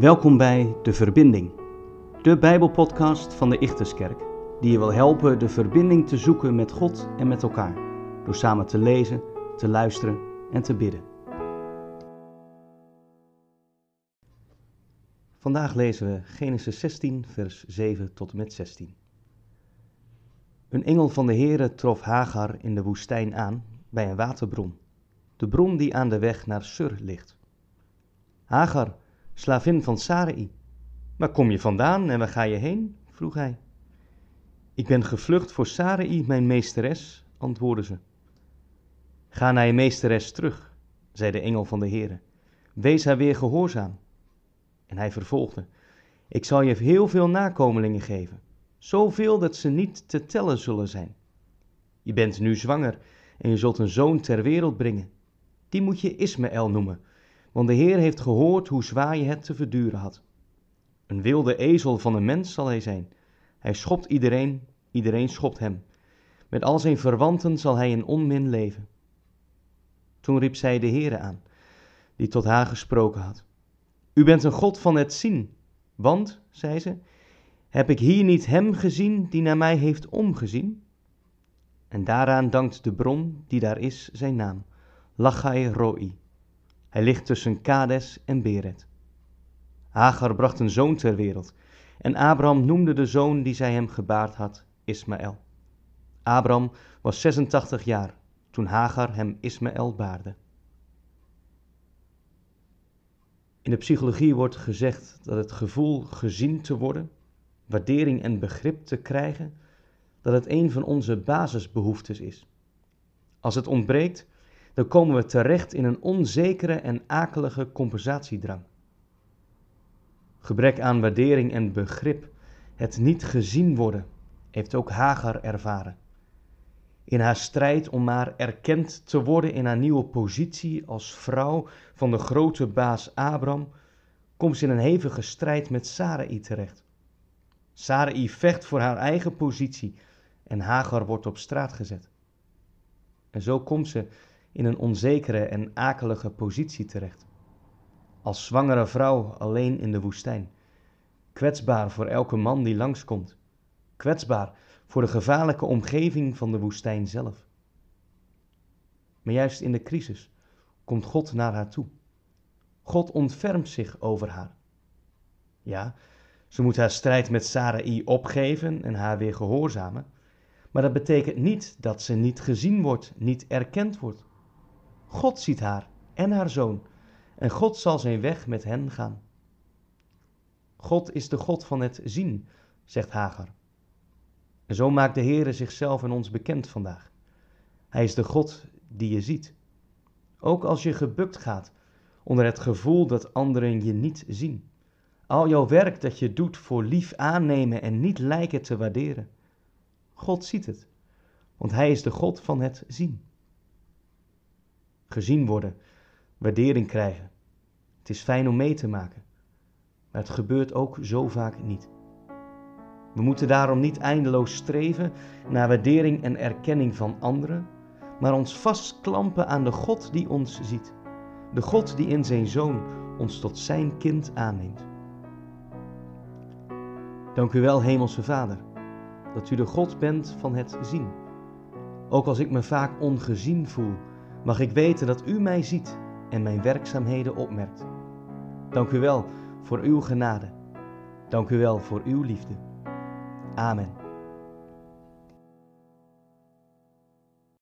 Welkom bij De Verbinding, de Bijbelpodcast van de Ichterskerk, die je wil helpen de verbinding te zoeken met God en met elkaar, door samen te lezen, te luisteren en te bidden. Vandaag lezen we Genesis 16, vers 7 tot en met 16. Een engel van de Heere trof Hagar in de woestijn aan bij een waterbron, de bron die aan de weg naar Sur ligt. Hagar, slavin van Sarai, waar kom je vandaan en waar ga je heen? vroeg hij. Ik ben gevlucht voor Sarai, mijn meesteres, antwoordde ze. Ga naar je meesteres terug, zei de engel van de Heere. Wees haar weer gehoorzaam. En hij vervolgde: Ik zal je heel veel nakomelingen geven, zoveel dat ze niet te tellen zullen zijn. Je bent nu zwanger en je zult een zoon ter wereld brengen. Die moet je Ismaël noemen, want de Heer heeft gehoord hoe zwaar je het te verduren had. Een wilde ezel van een mens zal hij zijn. Hij schopt iedereen, iedereen schopt hem. Met al zijn verwanten zal hij in onmin leven. Toen riep zij de Heere aan, die tot haar gesproken had. U bent een God van het zien, want, zei ze, heb ik hier niet hem gezien die naar mij heeft omgezien? En daaraan dankt de bron die daar is zijn naam, Lachai Roi. Hij ligt tussen Kades en Beret. Hagar bracht een zoon ter wereld, en Abraham noemde de zoon die zij hem gebaard had, Ismaël. Abraham was 86 jaar toen Hagar hem Ismaël baarde. In de psychologie wordt gezegd dat het gevoel gezien te worden, waardering en begrip te krijgen, dat het een van onze basisbehoeftes is. Als het ontbreekt, dan komen we terecht in een onzekere en akelige compensatiedrang. Gebrek aan waardering en begrip, het niet gezien worden, heeft ook Hagar ervaren. In haar strijd om maar erkend te worden in haar nieuwe positie als vrouw van de grote baas Abram, komt ze in een hevige strijd met Sarai terecht. Sarai vecht voor haar eigen positie en Hagar wordt op straat gezet. En zo komt ze in een onzekere en akelige positie terecht. Als zwangere vrouw alleen in de woestijn. Kwetsbaar voor elke man die langskomt. Kwetsbaar voor de gevaarlijke omgeving van de woestijn zelf. Maar juist in de crisis komt God naar haar toe. God ontfermt zich over haar. Ja, ze moet haar strijd met Sarai opgeven en haar weer gehoorzamen, maar dat betekent niet dat ze niet gezien wordt, niet erkend wordt. God ziet haar en haar zoon en God zal zijn weg met hen gaan. God is de God van het zien, zegt Hagar. En zo maakt de Heere zichzelf en ons bekend vandaag. Hij is de God die je ziet. Ook als je gebukt gaat onder het gevoel dat anderen je niet zien. Al jouw werk dat je doet voor lief aannemen en niet lijken te waarderen. God ziet het, want Hij is de God van het zien. Gezien worden, waardering krijgen. Het is fijn om mee te maken, maar het gebeurt ook zo vaak niet. We moeten daarom niet eindeloos streven naar waardering en erkenning van anderen, maar ons vastklampen aan de God die ons ziet. De God die in zijn Zoon ons tot zijn kind aanneemt. Dank u wel, Hemelse Vader, dat u de God bent van het zien. Ook als ik me vaak ongezien voel, mag ik weten dat u mij ziet en mijn werkzaamheden opmerkt. Dank u wel voor uw genade. Dank u wel voor uw liefde. Amen.